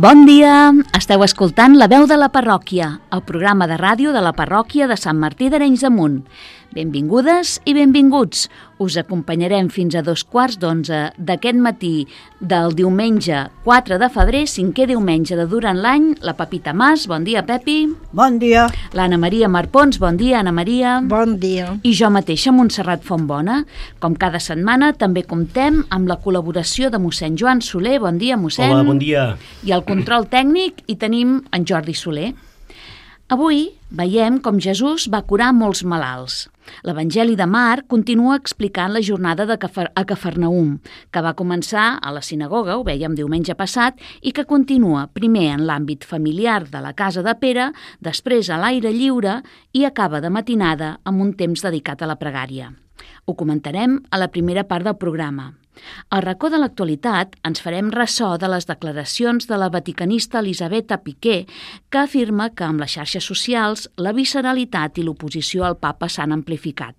Bon dia! Esteu escoltant La veu de la parròquia, el programa de ràdio de la parròquia de Sant Martí d'Arenys de Munt. Benvingudes i benvinguts. Us acompanyarem fins a dos quarts d'onze d'aquest matí del diumenge 4 de febrer, cinquè diumenge de durant l'any. La Pepita Mas, bon dia, Pepi. Bon dia. L'Anna Maria Marpons, bon dia, Anna Maria. Bon dia. I jo mateixa, Montserrat Fontbona. Com cada setmana, també comptem amb la col·laboració de mossèn Joan Soler. Bon dia, mossèn. Hola, bon dia. I el control tècnic hi tenim en Jordi Soler. Avui veiem com Jesús va curar molts malalts. L'Evangeli de Marc continua explicant la jornada de Cafer a Cafarnaum, que va començar a la sinagoga, ho vèiem diumenge passat, i que continua primer en l'àmbit familiar de la casa de Pere, després a l'aire lliure i acaba de matinada amb un temps dedicat a la pregària. Ho comentarem a la primera part del programa. Al racó de l'actualitat ens farem ressò de les declaracions de la vaticanista Elisabetta Piqué, que afirma que amb les xarxes socials la visceralitat i l'oposició al papa s'han amplificat.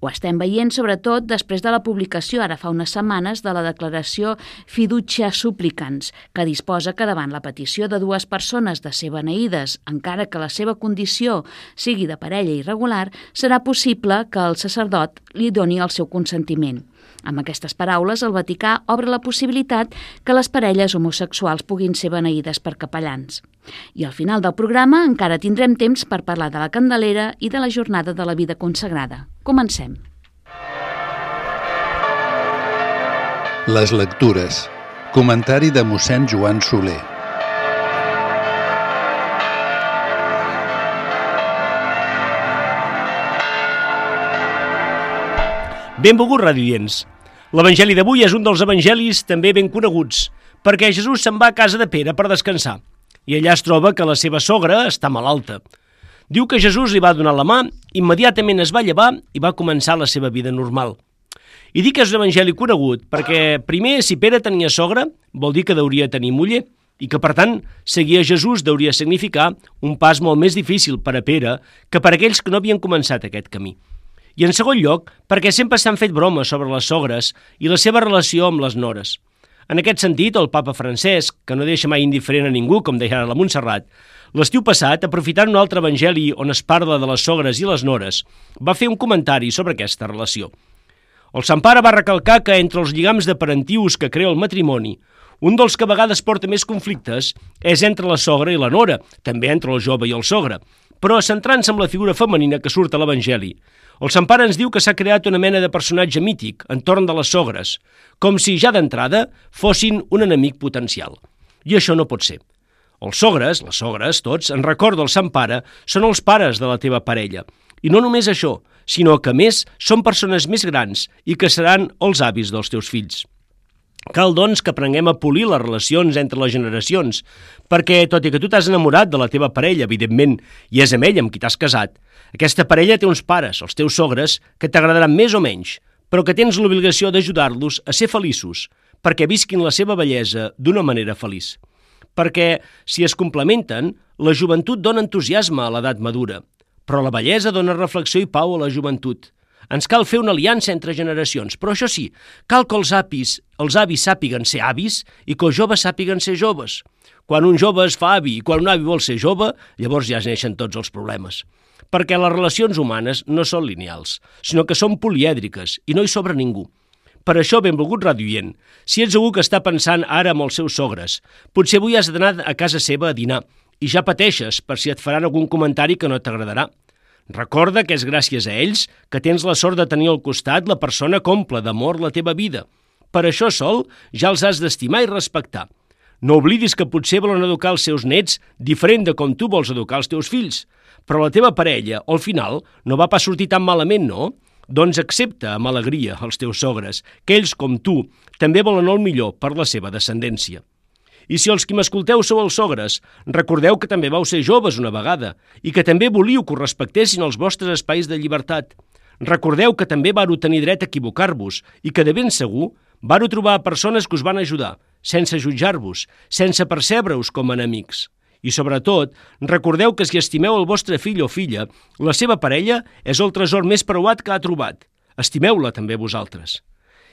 Ho estem veient sobretot després de la publicació ara fa unes setmanes de la declaració Fiducia Supplicans, que disposa que davant la petició de dues persones de ser beneïdes, encara que la seva condició sigui de parella irregular, serà possible que el sacerdot li doni el seu consentiment. Amb aquestes paraules, el Vaticà obre la possibilitat que les parelles homosexuals puguin ser beneïdes per capellans. I al final del programa encara tindrem temps per parlar de la Candelera i de la Jornada de la Vida Consagrada. Comencem. Les lectures. Comentari de mossèn Joan Soler. Benvolguts radiants. L'evangeli d'avui és un dels evangelis també ben coneguts, perquè Jesús se'n va a casa de Pere per descansar, i allà es troba que la seva sogra està malalta. Diu que Jesús li va donar la mà, immediatament es va llevar i va començar la seva vida normal. I dic que és un evangeli conegut perquè, primer, si Pere tenia sogra, vol dir que deuria tenir muller, i que, per tant, seguir a Jesús deuria significar un pas molt més difícil per a Pere que per a aquells que no havien començat aquest camí. I en segon lloc, perquè sempre s'han fet bromes sobre les sogres i la seva relació amb les nores. En aquest sentit, el papa Francesc, que no deixa mai indiferent a ningú, com deia ara la Montserrat, l'estiu passat, aprofitant un altre evangeli on es parla de les sogres i les nores, va fer un comentari sobre aquesta relació. El Sant Pare va recalcar que entre els lligams de parentius que crea el matrimoni, un dels que a vegades porta més conflictes és entre la sogra i la nora, també entre el jove i el sogre, però centrant-se en la figura femenina que surt a l'Evangeli, el Sant Pare ens diu que s'ha creat una mena de personatge mític entorn de les sogres, com si ja d'entrada fossin un enemic potencial. I això no pot ser. Els sogres, les sogres, tots, en record del Sant Pare, són els pares de la teva parella. I no només això, sinó que, més, són persones més grans i que seran els avis dels teus fills. Cal, doncs, que aprenguem a polir les relacions entre les generacions, perquè, tot i que tu t'has enamorat de la teva parella, evidentment, i és amb ell amb qui t'has casat, aquesta parella té uns pares, els teus sogres, que t'agradaran més o menys, però que tens l'obligació d'ajudar-los a ser feliços, perquè visquin la seva bellesa d'una manera feliç. Perquè, si es complementen, la joventut dona entusiasme a l'edat madura, però la bellesa dona reflexió i pau a la joventut. Ens cal fer una aliança entre generacions, però això sí, cal que els avis, els avis sàpiguen ser avis i que els joves sàpiguen ser joves. Quan un jove es fa avi i quan un avi vol ser jove, llavors ja es neixen tots els problemes perquè les relacions humanes no són lineals, sinó que són polièdriques i no hi sobra ningú. Per això, benvolgut radioient, si ets algú que està pensant ara amb els seus sogres, potser avui has d'anar a casa seva a dinar i ja pateixes per si et faran algun comentari que no t'agradarà. Recorda que és gràcies a ells que tens la sort de tenir al costat la persona comple d'amor la teva vida. Per això sol ja els has d'estimar i respectar. No oblidis que potser volen educar els seus nets diferent de com tu vols educar els teus fills, però la teva parella, al final, no va pas sortir tan malament, no? Doncs accepta amb alegria els teus sogres, que ells, com tu, també volen el millor per la seva descendència. I si els que m'escolteu sou els sogres, recordeu que també vau ser joves una vegada i que també volíeu que us respectessin els vostres espais de llibertat. Recordeu que també vau tenir dret a equivocar-vos i que de ben segur vau trobar persones que us van ajudar, sense jutjar-vos, sense percebre-us com a enemics. I, sobretot, recordeu que si estimeu el vostre fill o filla, la seva parella és el tresor més preuat que ha trobat. Estimeu-la també vosaltres.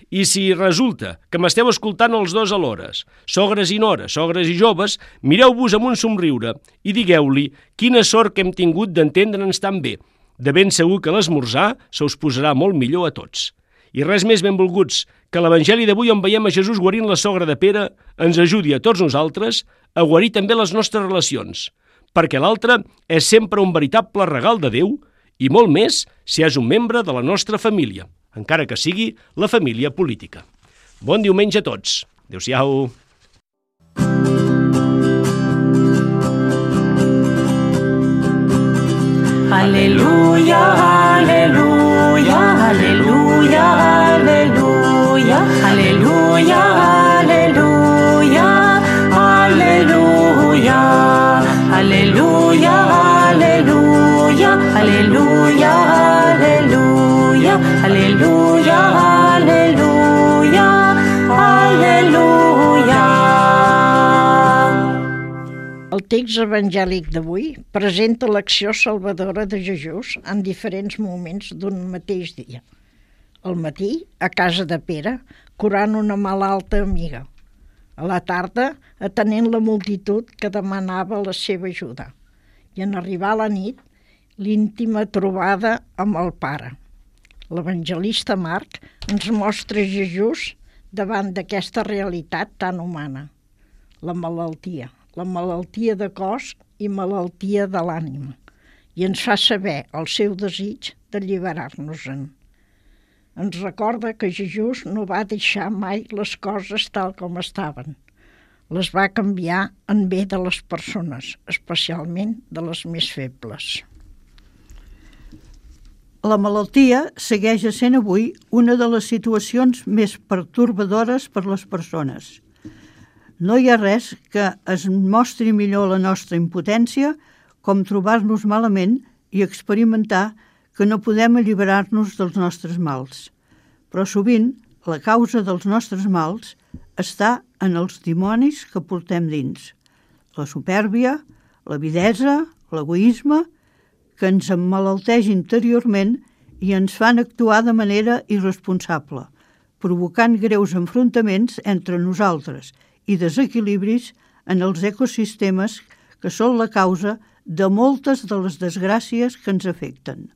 I si resulta que m'esteu escoltant els dos alhora, sogres i nores, sogres i joves, mireu-vos amb un somriure i digueu-li quina sort que hem tingut d'entendre'ns tan bé. De ben segur que l'esmorzar se us posarà molt millor a tots. I res més benvolguts, que l'Evangeli d'avui on veiem a Jesús guarint la sogra de Pere ens ajudi a tots nosaltres a guarir també les nostres relacions, perquè l'altre és sempre un veritable regal de Déu i molt més si és un membre de la nostra família, encara que sigui la família política. Bon diumenge a tots. Adéu-siau. Aleluia, aleluia, aleluia, aleluia, aleluia, text evangèlic d'avui presenta l'acció salvadora de Jesús en diferents moments d'un mateix dia. Al matí, a casa de Pere, curant una malalta amiga. A la tarda, atenent la multitud que demanava la seva ajuda. I en arribar a la nit, l'íntima trobada amb el Pare. L'evangelista Marc ens mostra Jesús davant d'aquesta realitat tan humana. La malaltia, la malaltia de cos i malaltia de l'ànima, i ens fa saber el seu desig d'alliberar-nos-en. Ens recorda que Jesús no va deixar mai les coses tal com estaven. Les va canviar en bé de les persones, especialment de les més febles. La malaltia segueix sent avui una de les situacions més pertorbadores per les persones. No hi ha res que es mostri millor la nostra impotència com trobar-nos malament i experimentar que no podem alliberar-nos dels nostres mals. Però sovint la causa dels nostres mals està en els dimonis que portem dins. La supèrbia, l'avidesa, l'egoisme, que ens emmalalteix interiorment i ens fan actuar de manera irresponsable, provocant greus enfrontaments entre nosaltres i desequilibris en els ecosistemes que són la causa de moltes de les desgràcies que ens afecten.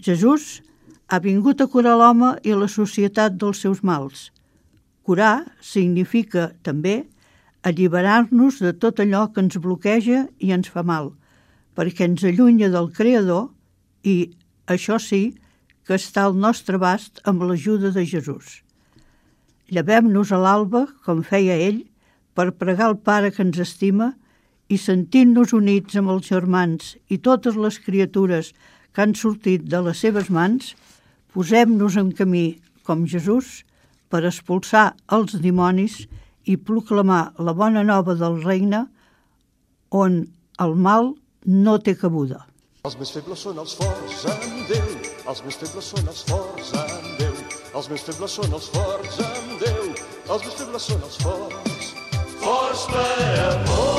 Jesús ha vingut a curar l'home i la societat dels seus mals. Curar significa també alliberar-nos de tot allò que ens bloqueja i ens fa mal, perquè ens allunya del Creador i, això sí, que està al nostre abast amb l'ajuda de Jesús. Llevem-nos a l'alba, com feia ell, per pregar el Pare que ens estima i sentint-nos units amb els germans i totes les criatures que han sortit de les seves mans, posem-nos en camí, com Jesús, per expulsar els dimonis i proclamar la bona nova del regne on el mal no té cabuda. Els més febles són els forts en Déu, els més febles són els forts en Déu, els més febles són els forts en Déu, els més febles són els forts, forts per amor.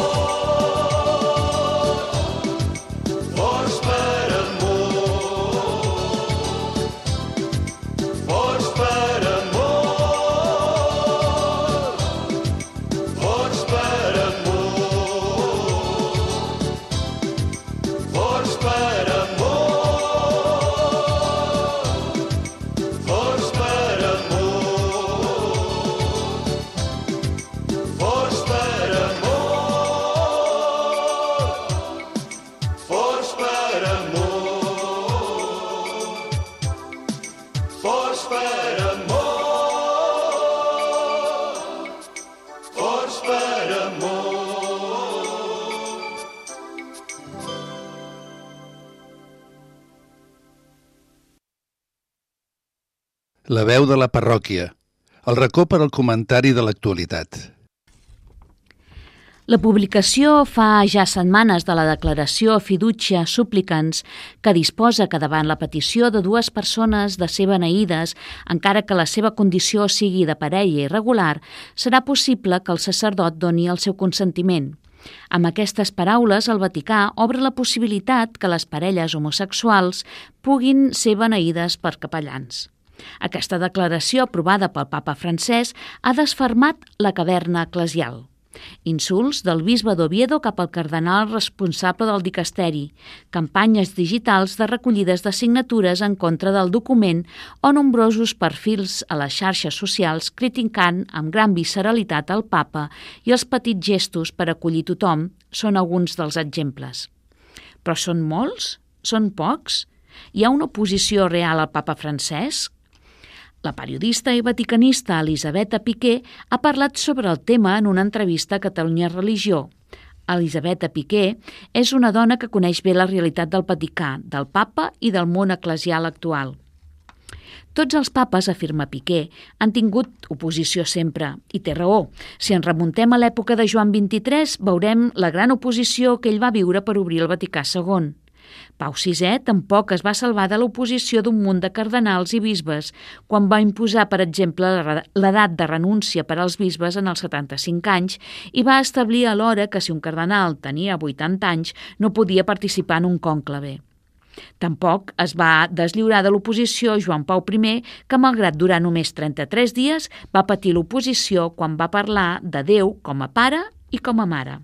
La veu de la parròquia. El racó per al comentari de l'actualitat. La publicació fa ja setmanes de la declaració Fiducia Supplicants que disposa que davant la petició de dues persones de ser beneïdes, encara que la seva condició sigui de parella irregular, serà possible que el sacerdot doni el seu consentiment. Amb aquestes paraules, el Vaticà obre la possibilitat que les parelles homosexuals puguin ser beneïdes per capellans. Aquesta declaració aprovada pel papa francès ha desfermat la caverna eclesial. Insults del bisbe d'Oviedo cap al cardenal responsable del dicasteri, campanyes digitals de recollides de signatures en contra del document o nombrosos perfils a les xarxes socials criticant amb gran visceralitat el papa i els petits gestos per acollir tothom són alguns dels exemples. Però són molts? Són pocs? Hi ha una oposició real al papa francès? La periodista i vaticanista Elisabetta Piqué ha parlat sobre el tema en una entrevista a Catalunya Religió. Elisabetta Piqué és una dona que coneix bé la realitat del Vaticà, del papa i del món eclesial actual. Tots els papes, afirma Piqué, han tingut oposició sempre, i té raó. Si ens remuntem a l'època de Joan XXIII, veurem la gran oposició que ell va viure per obrir el Vaticà II. Pau VI tampoc es va salvar de l'oposició d'un munt de cardenals i bisbes quan va imposar, per exemple, l'edat de renúncia per als bisbes en els 75 anys i va establir alhora que si un cardenal tenia 80 anys no podia participar en un cònclave. Tampoc es va deslliurar de l'oposició Joan Pau I, que malgrat durar només 33 dies, va patir l'oposició quan va parlar de Déu com a pare i com a mare.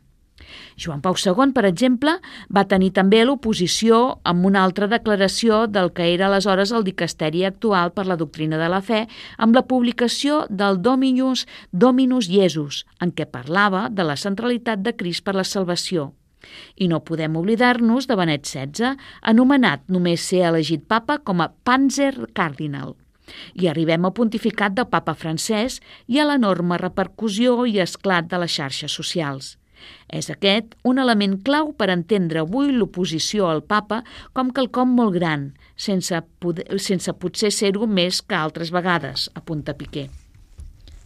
Joan Pau II, per exemple, va tenir també l'oposició amb una altra declaració del que era aleshores el dicasteri actual per la doctrina de la fe, amb la publicació del Dominus Dominus Jesus, en què parlava de la centralitat de Crist per la salvació. I no podem oblidar-nos de Benet XVI, anomenat només ser elegit papa com a Panzer Cardinal. I arribem al pontificat del papa francès i a l'enorme repercussió i esclat de les xarxes socials. És aquest un element clau per entendre avui l'oposició al papa com quelcom molt gran, sense, poder, sense potser ser-ho més que altres vegades, apunta Piqué.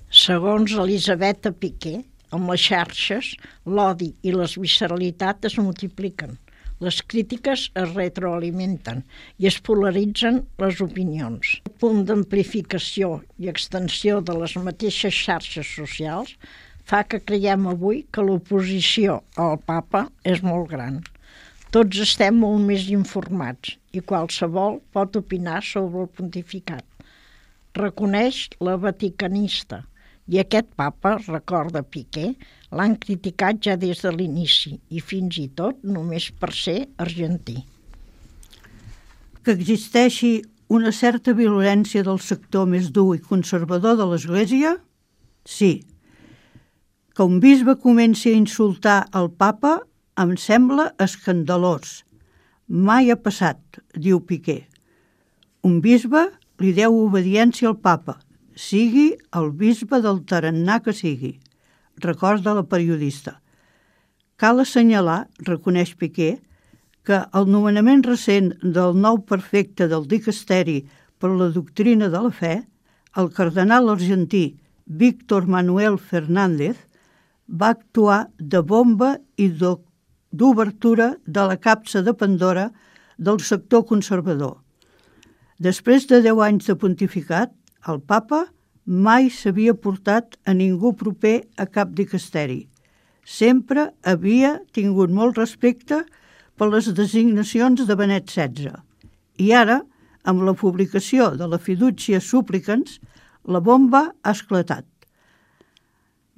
Segons Elisabetta Piqué, amb les xarxes, l'odi i les visceralitats es multipliquen. Les crítiques es retroalimenten i es polaritzen les opinions. El punt d'amplificació i extensió de les mateixes xarxes socials fa que creiem avui que l'oposició al papa és molt gran. Tots estem molt més informats i qualsevol pot opinar sobre el pontificat. Reconeix la vaticanista i aquest papa, recorda Piqué, l'han criticat ja des de l'inici i fins i tot només per ser argentí. Que existeixi una certa violència del sector més dur i conservador de l'Església? Sí, que un bisbe comenci a insultar el papa em sembla escandalós. Mai ha passat, diu Piqué. Un bisbe li deu obediència al papa, sigui el bisbe del tarannà que sigui, recorda la periodista. Cal assenyalar, reconeix Piqué, que el nomenament recent del nou perfecte del dicasteri per la doctrina de la fe, el cardenal argentí Víctor Manuel Fernández, va actuar de bomba i d'obertura de la capsa de Pandora del sector conservador. Després de deu anys de pontificat, el papa mai s'havia portat a ningú proper a cap dicasteri. Sempre havia tingut molt respecte per les designacions de Benet XVI. I ara, amb la publicació de la Fiducia Supplicans, la bomba ha esclatat.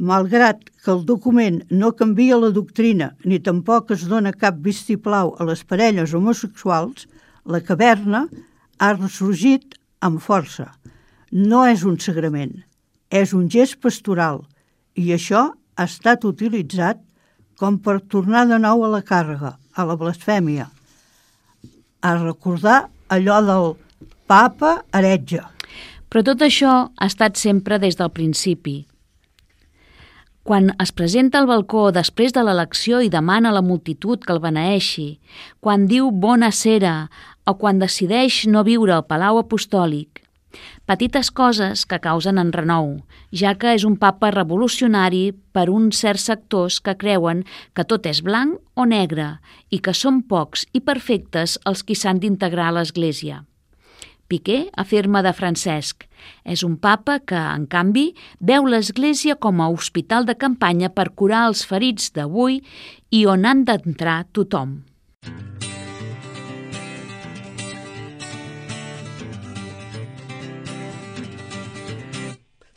Malgrat que el document no canvia la doctrina ni tampoc es dona cap vistiplau a les parelles homosexuals, la caverna ha ressorgit amb força. No és un sagrament, és un gest pastoral i això ha estat utilitzat com per tornar de nou a la càrrega, a la blasfèmia, a recordar allò del papa heretge. Però tot això ha estat sempre des del principi, quan es presenta al balcó després de l'elecció i demana a la multitud que el beneeixi, quan diu bona cera o quan decideix no viure al Palau Apostòlic. Petites coses que causen enrenou, ja que és un papa revolucionari per uns certs sectors que creuen que tot és blanc o negre i que són pocs i perfectes els qui s'han d'integrar a l'Església. Piqué afirma de Francesc. És un papa que, en canvi, veu l'Església com a hospital de campanya per curar els ferits d'avui i on han d'entrar tothom.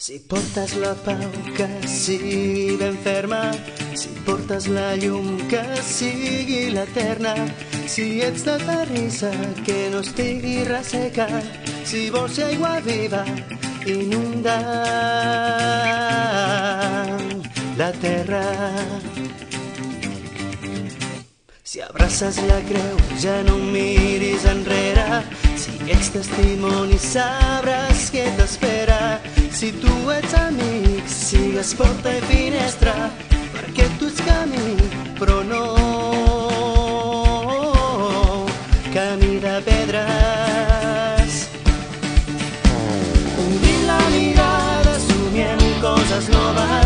Si portes la pau que sigui ben ferma, si portes la llum que sigui l'eterna, si ets de terrissa que no estigui resseca, si vols ser aigua viva, inunda la terra. Si abraces la creu, ja no miris enrere. Si ets testimoni, sabràs què t'espera. Si tu ets amic, sigues porta i finestra, perquè tu ets camí, però no de pedres. Obrint la mirada, somiem coses noves,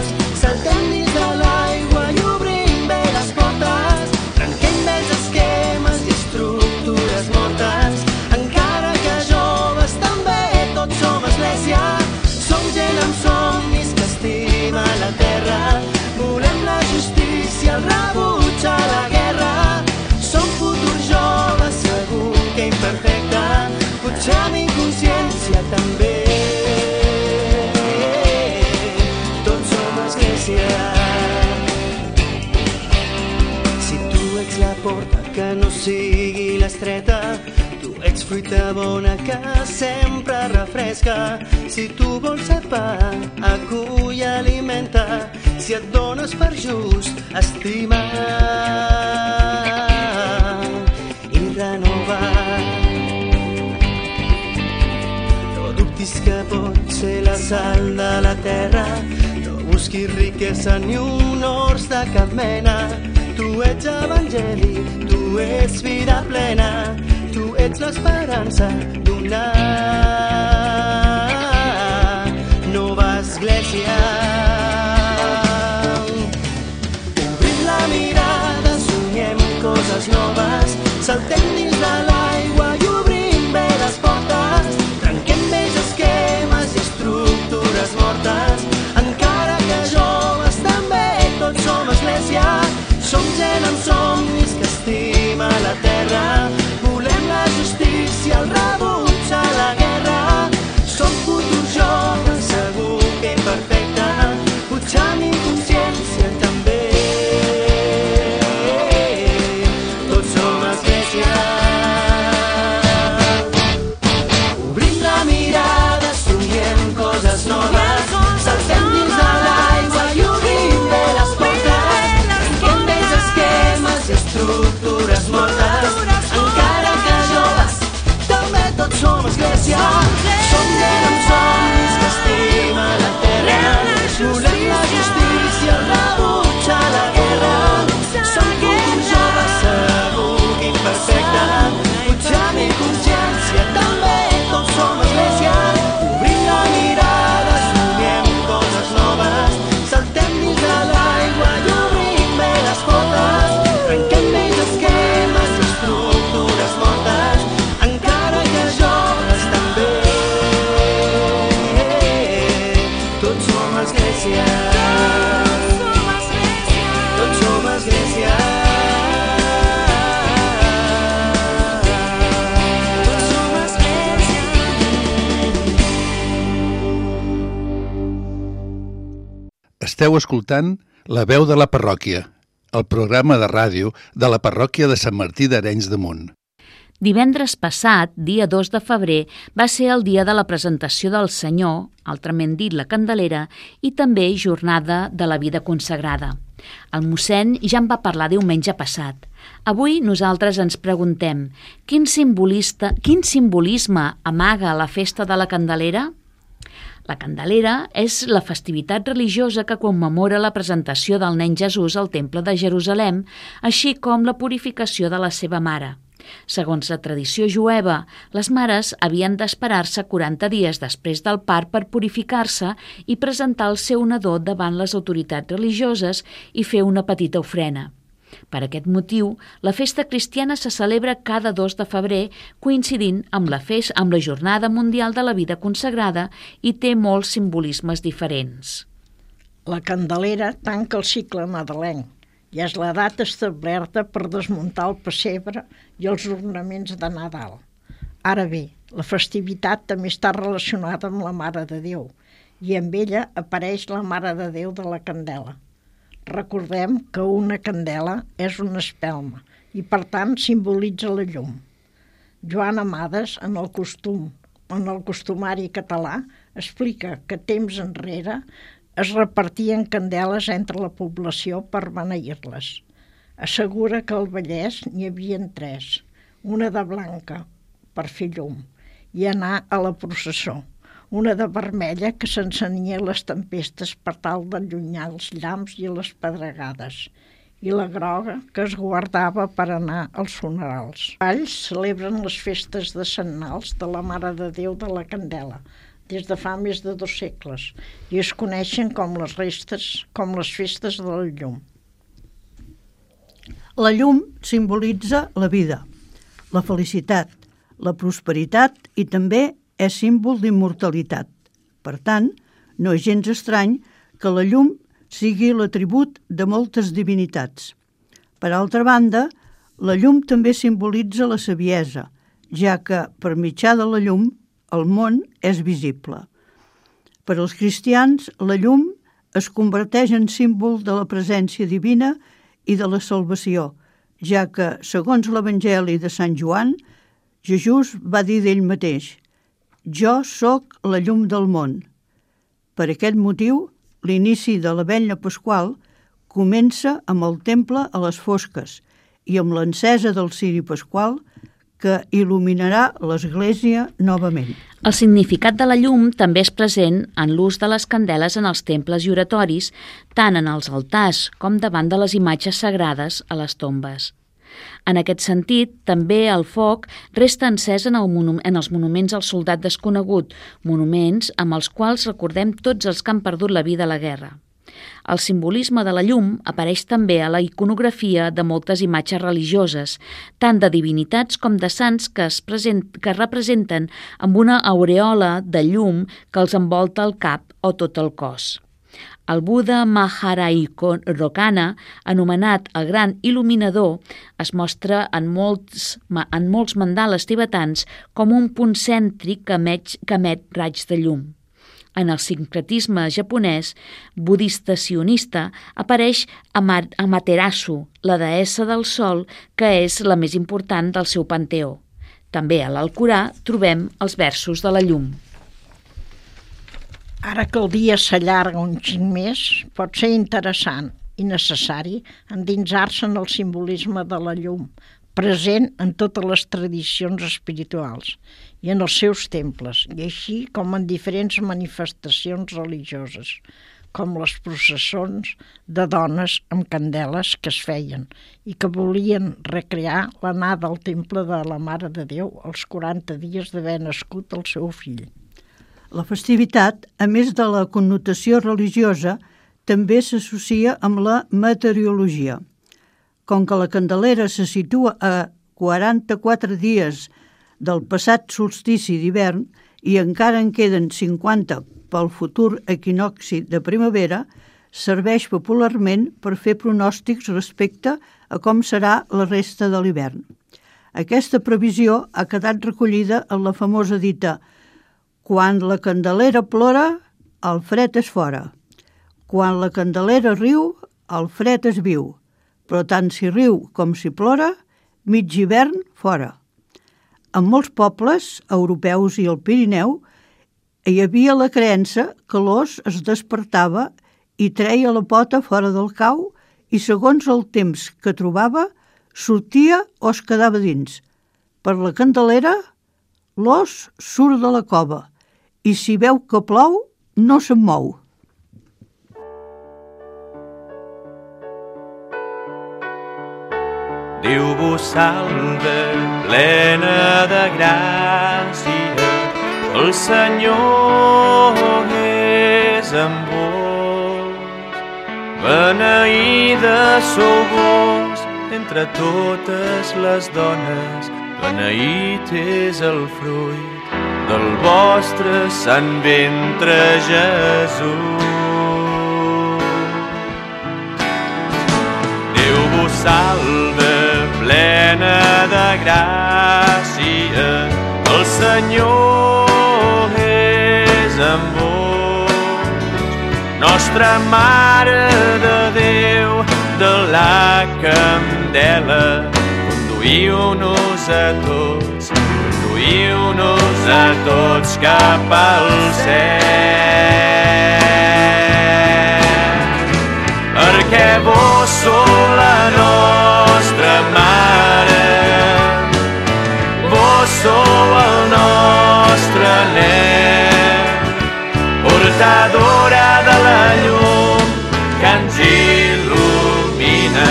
sigui l'estreta, tu ets fruita bona que sempre refresca. Si tu vols ser pa, acull alimenta. Si et dones per just, estima i renova. No dubtis que pot ser la sal de la terra, busquis riquesa ni honors de cap mena. Tu ets evangeli, tu ets vida plena, tu ets l'esperança d'una nova església. Obrim la mirada, somiem coses noves, saltem dins Esteu escoltant La veu de la parròquia, el programa de ràdio de la parròquia de Sant Martí d'Arenys de Munt. Divendres passat, dia 2 de febrer, va ser el dia de la presentació del Senyor, altrament dit la Candelera, i també jornada de la vida consagrada. El mossèn ja en va parlar diumenge passat. Avui nosaltres ens preguntem quin, simbolista, quin simbolisme amaga la festa de la Candelera? La Candelera és la festivitat religiosa que commemora la presentació del nen Jesús al Temple de Jerusalem, així com la purificació de la seva mare. Segons la tradició jueva, les mares havien d'esperar-se 40 dies després del part per purificar-se i presentar el seu nadó davant les autoritats religioses i fer una petita ofrena. Per aquest motiu, la festa cristiana se celebra cada 2 de febrer, coincidint amb la, fes, amb la Jornada Mundial de la Vida Consagrada i té molts simbolismes diferents. La Candelera tanca el cicle nadalenc i és la data establerta per desmuntar el pessebre i els ornaments de Nadal. Ara bé, la festivitat també està relacionada amb la Mare de Déu i amb ella apareix la Mare de Déu de la Candela. Recordem que una candela és una espelma i, per tant, simbolitza la llum. Joan Amades, en el costum, en el costumari català, explica que temps enrere es repartien candeles entre la població per beneir-les. Assegura que al Vallès n'hi havia tres, una de blanca, per fer llum, i anar a la processó, una de vermella que s'encenia les tempestes per tal d'allunyar els llamps i les pedregades, i la groga que es guardava per anar als funerals. Valls celebren les festes de Nals de la Mare de Déu de la Candela, des de fa més de dos segles, i es coneixen com les restes, com les festes de la llum. La llum simbolitza la vida, la felicitat, la prosperitat i també és símbol d'immortalitat. Per tant, no és gens estrany que la llum sigui l'atribut de moltes divinitats. Per altra banda, la llum també simbolitza la saviesa, ja que per mitjà de la llum el món és visible. Per als cristians, la llum es converteix en símbol de la presència divina i de la salvació, ja que, segons l'Evangeli de Sant Joan, Jesús va dir d'ell mateix – jo sóc la llum del món. Per aquest motiu, l'inici de la vella pasqual comença amb el temple a les fosques i amb l'encesa del ciri pasqual que il·luminarà l'església novament. El significat de la llum també és present en l'ús de les candeles en els temples i oratoris, tant en els altars com davant de les imatges sagrades a les tombes. En aquest sentit, també el foc resta encès en, el en els monuments al soldat desconegut, monuments amb els quals recordem tots els que han perdut la vida a la guerra. El simbolisme de la llum apareix també a la iconografia de moltes imatges religioses, tant de divinitats com de sants que es, present, que es representen amb una aureola de llum que els envolta el cap o tot el cos. El Buda Maharaikokana, anomenat el Gran Il·luminador, es mostra en molts, en molts mandales tibetans com un punt cèntric que emet, que emet raigs de llum. En el sincretisme japonès, budista sionista, apareix Amaterasu, la deessa del sol, que és la més important del seu panteó. També a l'Alcorà trobem els versos de la llum. Ara que el dia s'allarga un xic més, pot ser interessant i necessari endinsar-se en el simbolisme de la llum, present en totes les tradicions espirituals i en els seus temples, i així com en diferents manifestacions religioses, com les processons de dones amb candeles que es feien i que volien recrear l'anada al temple de la Mare de Déu els 40 dies d'haver nascut el seu fill. La festivitat, a més de la connotació religiosa, també s'associa amb la meteorologia. Com que la Candelera se situa a 44 dies del passat solstici d'hivern i encara en queden 50 pel futur equinoxi de primavera, serveix popularment per fer pronòstics respecte a com serà la resta de l'hivern. Aquesta previsió ha quedat recollida en la famosa dita quan la candelera plora, el fred és fora. Quan la candelera riu, el fred és viu. Però tant si riu com si plora, mig hivern fora. En molts pobles, europeus i el Pirineu, hi havia la creença que l'os es despertava i treia la pota fora del cau i segons el temps que trobava, sortia o es quedava dins. Per la candelera, l'os surt de la cova i si veu que plou, no se'n mou. Déu vos salve, plena de gràcia, el Senyor és amb vos. Beneïda sou vos entre totes les dones, beneït és el fruit del vostre sant ventre Jesús. Déu vos salve, plena de gràcia, el Senyor és amb vos. nostra Mare de Déu de la Candela, conduïu-nos a tots, a tots cap al cel. Perquè vos sou la nostra Mare, vos sou el nostre nen, portadora de la llum que ens il·lumina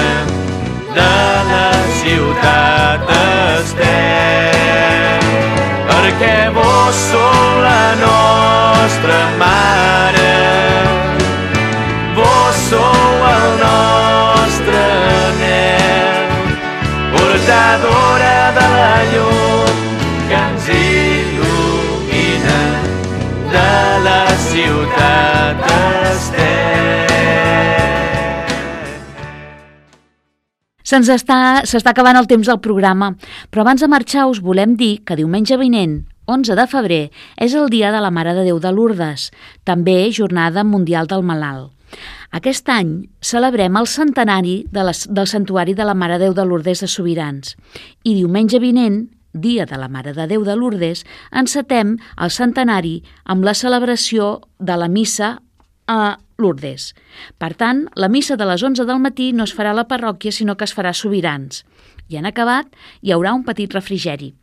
de la ciutat estem. Perquè sou la nostra mare, vos sou el nostre nen, portadora de la llum que ens il·lumina de la ciutat estem. Se'ns està, s'està acabant el temps del programa, però abans de marxar us volem dir que diumenge vinent, 11 de febrer, és el Dia de la Mare de Déu de Lourdes, també Jornada Mundial del Malalt. Aquest any celebrem el centenari de la, del Santuari de la Mare Déu de Lourdes de Sobirans i diumenge vinent, Dia de la Mare de Déu de Lourdes, encetem el centenari amb la celebració de la missa a Lourdes. Per tant, la missa de les 11 del matí no es farà a la parròquia, sinó que es farà a Sobirans. I en acabat, hi haurà un petit refrigeri.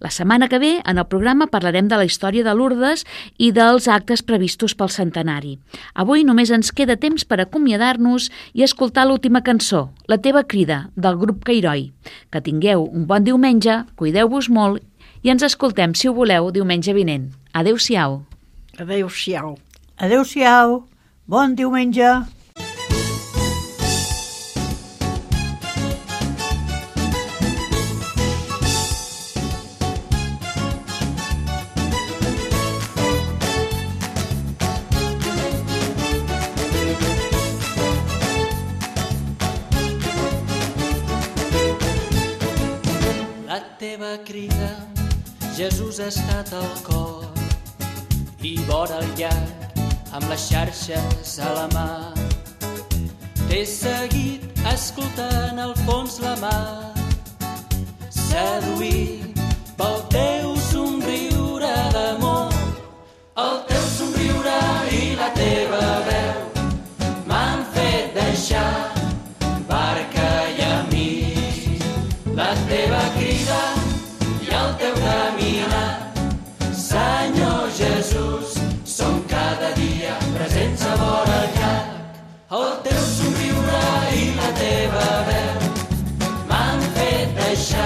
La setmana que ve, en el programa, parlarem de la història de Lourdes i dels actes previstos pel centenari. Avui només ens queda temps per acomiadar-nos i escoltar l'última cançó, La teva crida, del grup Cairoi. Que tingueu un bon diumenge, cuideu-vos molt i ens escoltem, si ho voleu, diumenge vinent. Adéu-siau. Adéu-siau. Adéu-siau, bon diumenge. La teva crida, Jesús ha estat al cor i vora el llac amb les xarxes a la mà. T'he seguit escoltant al fons la mar, seduït pel teu somriure d'amor. El teu somriure i la teva veu fet